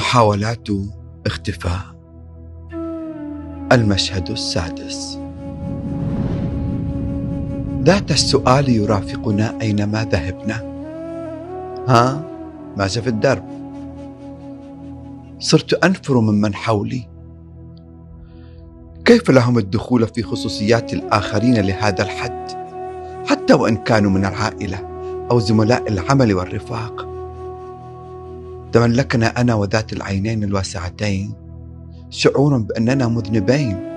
محاولات اختفاء. المشهد السادس. ذات السؤال يرافقنا أينما ذهبنا. ها ماذا في الدرب؟ صرت أنفر ممن حولي. كيف لهم الدخول في خصوصيات الآخرين لهذا الحد؟ حتى وإن كانوا من العائلة أو زملاء العمل والرفاق. تملكنا أنا وذات العينين الواسعتين شعور بأننا مذنبين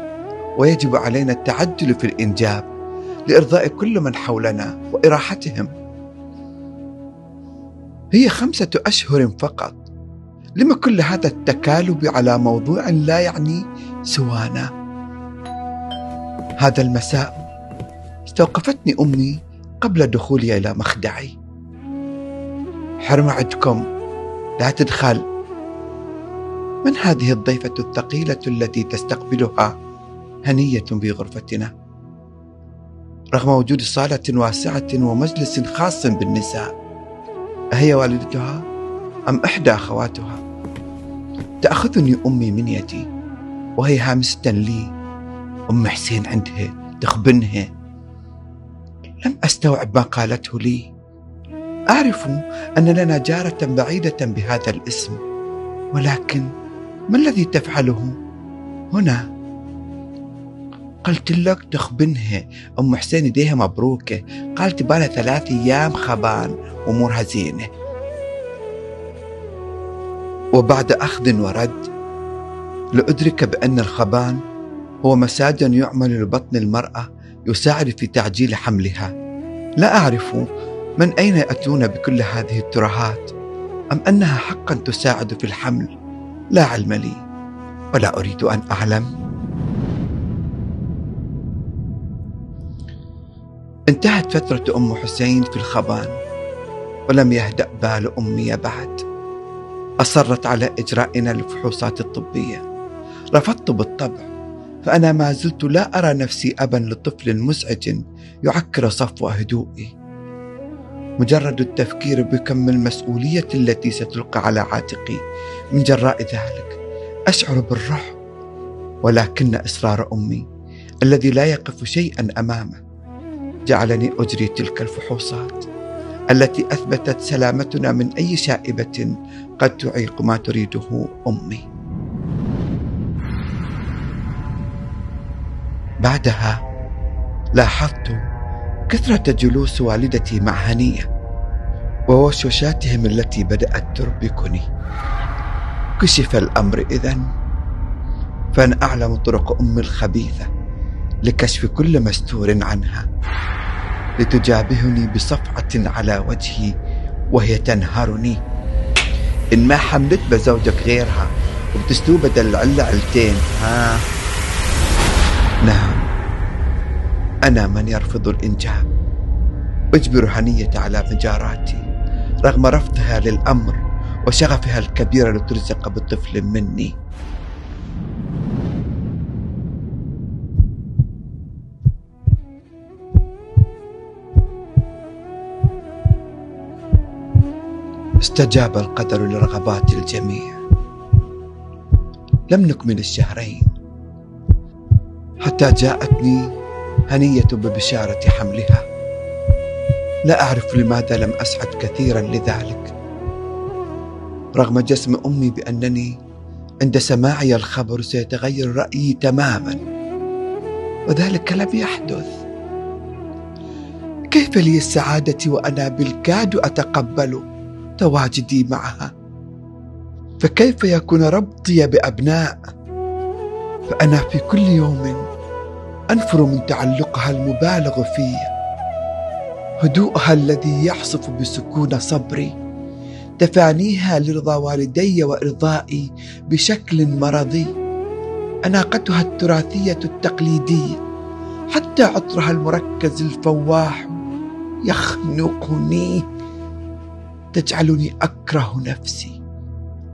ويجب علينا التعجل في الإنجاب لإرضاء كل من حولنا وإراحتهم. هي خمسة أشهر فقط. لما كل هذا التكالب على موضوع لا يعني سوانا؟ هذا المساء استوقفتني أمي قبل دخولي إلى مخدعي. حرم عدكم لا تدخل. من هذه الضيفة الثقيلة التي تستقبلها هنية في غرفتنا؟ رغم وجود صالة واسعة ومجلس خاص بالنساء أهي والدتها أم إحدى أخواتها؟ تأخذني أمي من يدي وهي هامسة لي. أم حسين عندها تخبنها. لم أستوعب ما قالته لي. أعرف أن لنا جارة بعيدة بهذا الاسم ولكن ما الذي تفعله؟ هنا؟ قلت لك تخبنها أم حسين يديها مبروكة. قالت بالها ثلاث أيام خبان أمورها زينة وبعد أخذ ورد لأدرك بأن الخبان هو مساج يعمل لبطن المرأة يساعد في تعجيل حملها. لا أعرف من أين يأتون بكل هذه الترهات؟ أم أنها حقا تساعد في الحمل؟ لا علم لي ولا أريد أن أعلم. انتهت فترة أم حسين في الخبان ولم يهدأ بال أمي بعد. أصرت على إجرائنا الفحوصات الطبية. رفضت بالطبع فأنا ما زلت لا أرى نفسي أبا لطفل مزعج يعكر صفو هدوئي. مجرد التفكير بكم المسؤولية التي ستلقى على عاتقي من جراء ذلك. أشعر بالرعب ولكن إصرار أمي الذي لا يقف شيئا أمامه جعلني أجري تلك الفحوصات التي أثبتت سلامتنا من أي شائبة قد تعيق ما تريده أمي. بعدها لاحظت كثرة جلوس والدتي مع هنية ووشوشاتهم التي بدأت تربكني. كشف الأمر إذا فأنا أعلم طرق أمي الخبيثة لكشف كل مستور عنها لتجابهني بصفعة على وجهي وهي تنهرني. إن ما حملت بزوجك غيرها وبتستوى بدل العلة علتين ها؟ نعم. أنا من يرفض الإنجاب. أجبر هنية على مجاراتي رغم رفضها للأمر وشغفها الكبير لترزق بطفل مني. استجاب القدر لرغبات الجميع. لم نكمل الشهرين حتى جاءتني هنية ببشارة حملها. لا أعرف لماذا لم أسعد كثيرا لذلك. رغم جسم أمي بأنني عند سماعي الخبر سيتغير رأيي تماما وذلك لم يحدث. كيف لي السعادة وأنا بالكاد أتقبل تواجدي معها؟ فكيف يكون ربطي بأبناء؟ فأنا في كل يوم أنفر من تعلقها المبالغ فيه. هدوءها الذي يحصف بسكون صبري. تفانيها لرضا والدي وإرضائي بشكل مرضي. أناقتها التراثية التقليدية. حتى عطرها المركز الفواح. يخنقني. تجعلني أكره نفسي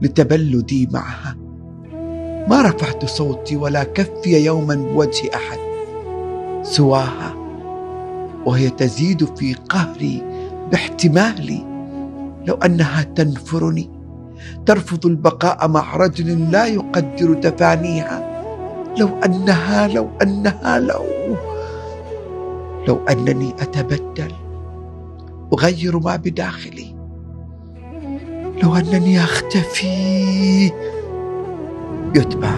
لتبلدي معها. ما رفعت صوتي ولا كفي يوما بوجه أحد. سواها وهي تزيد في قهري باحتمالي لو أنها تنفرني. ترفض البقاء مع رجل لا يقدر تفانيها. لو أنها لو أنها لو لو أنني أتبدل أغير ما بداخلي. لو أنني أختفي يتبع.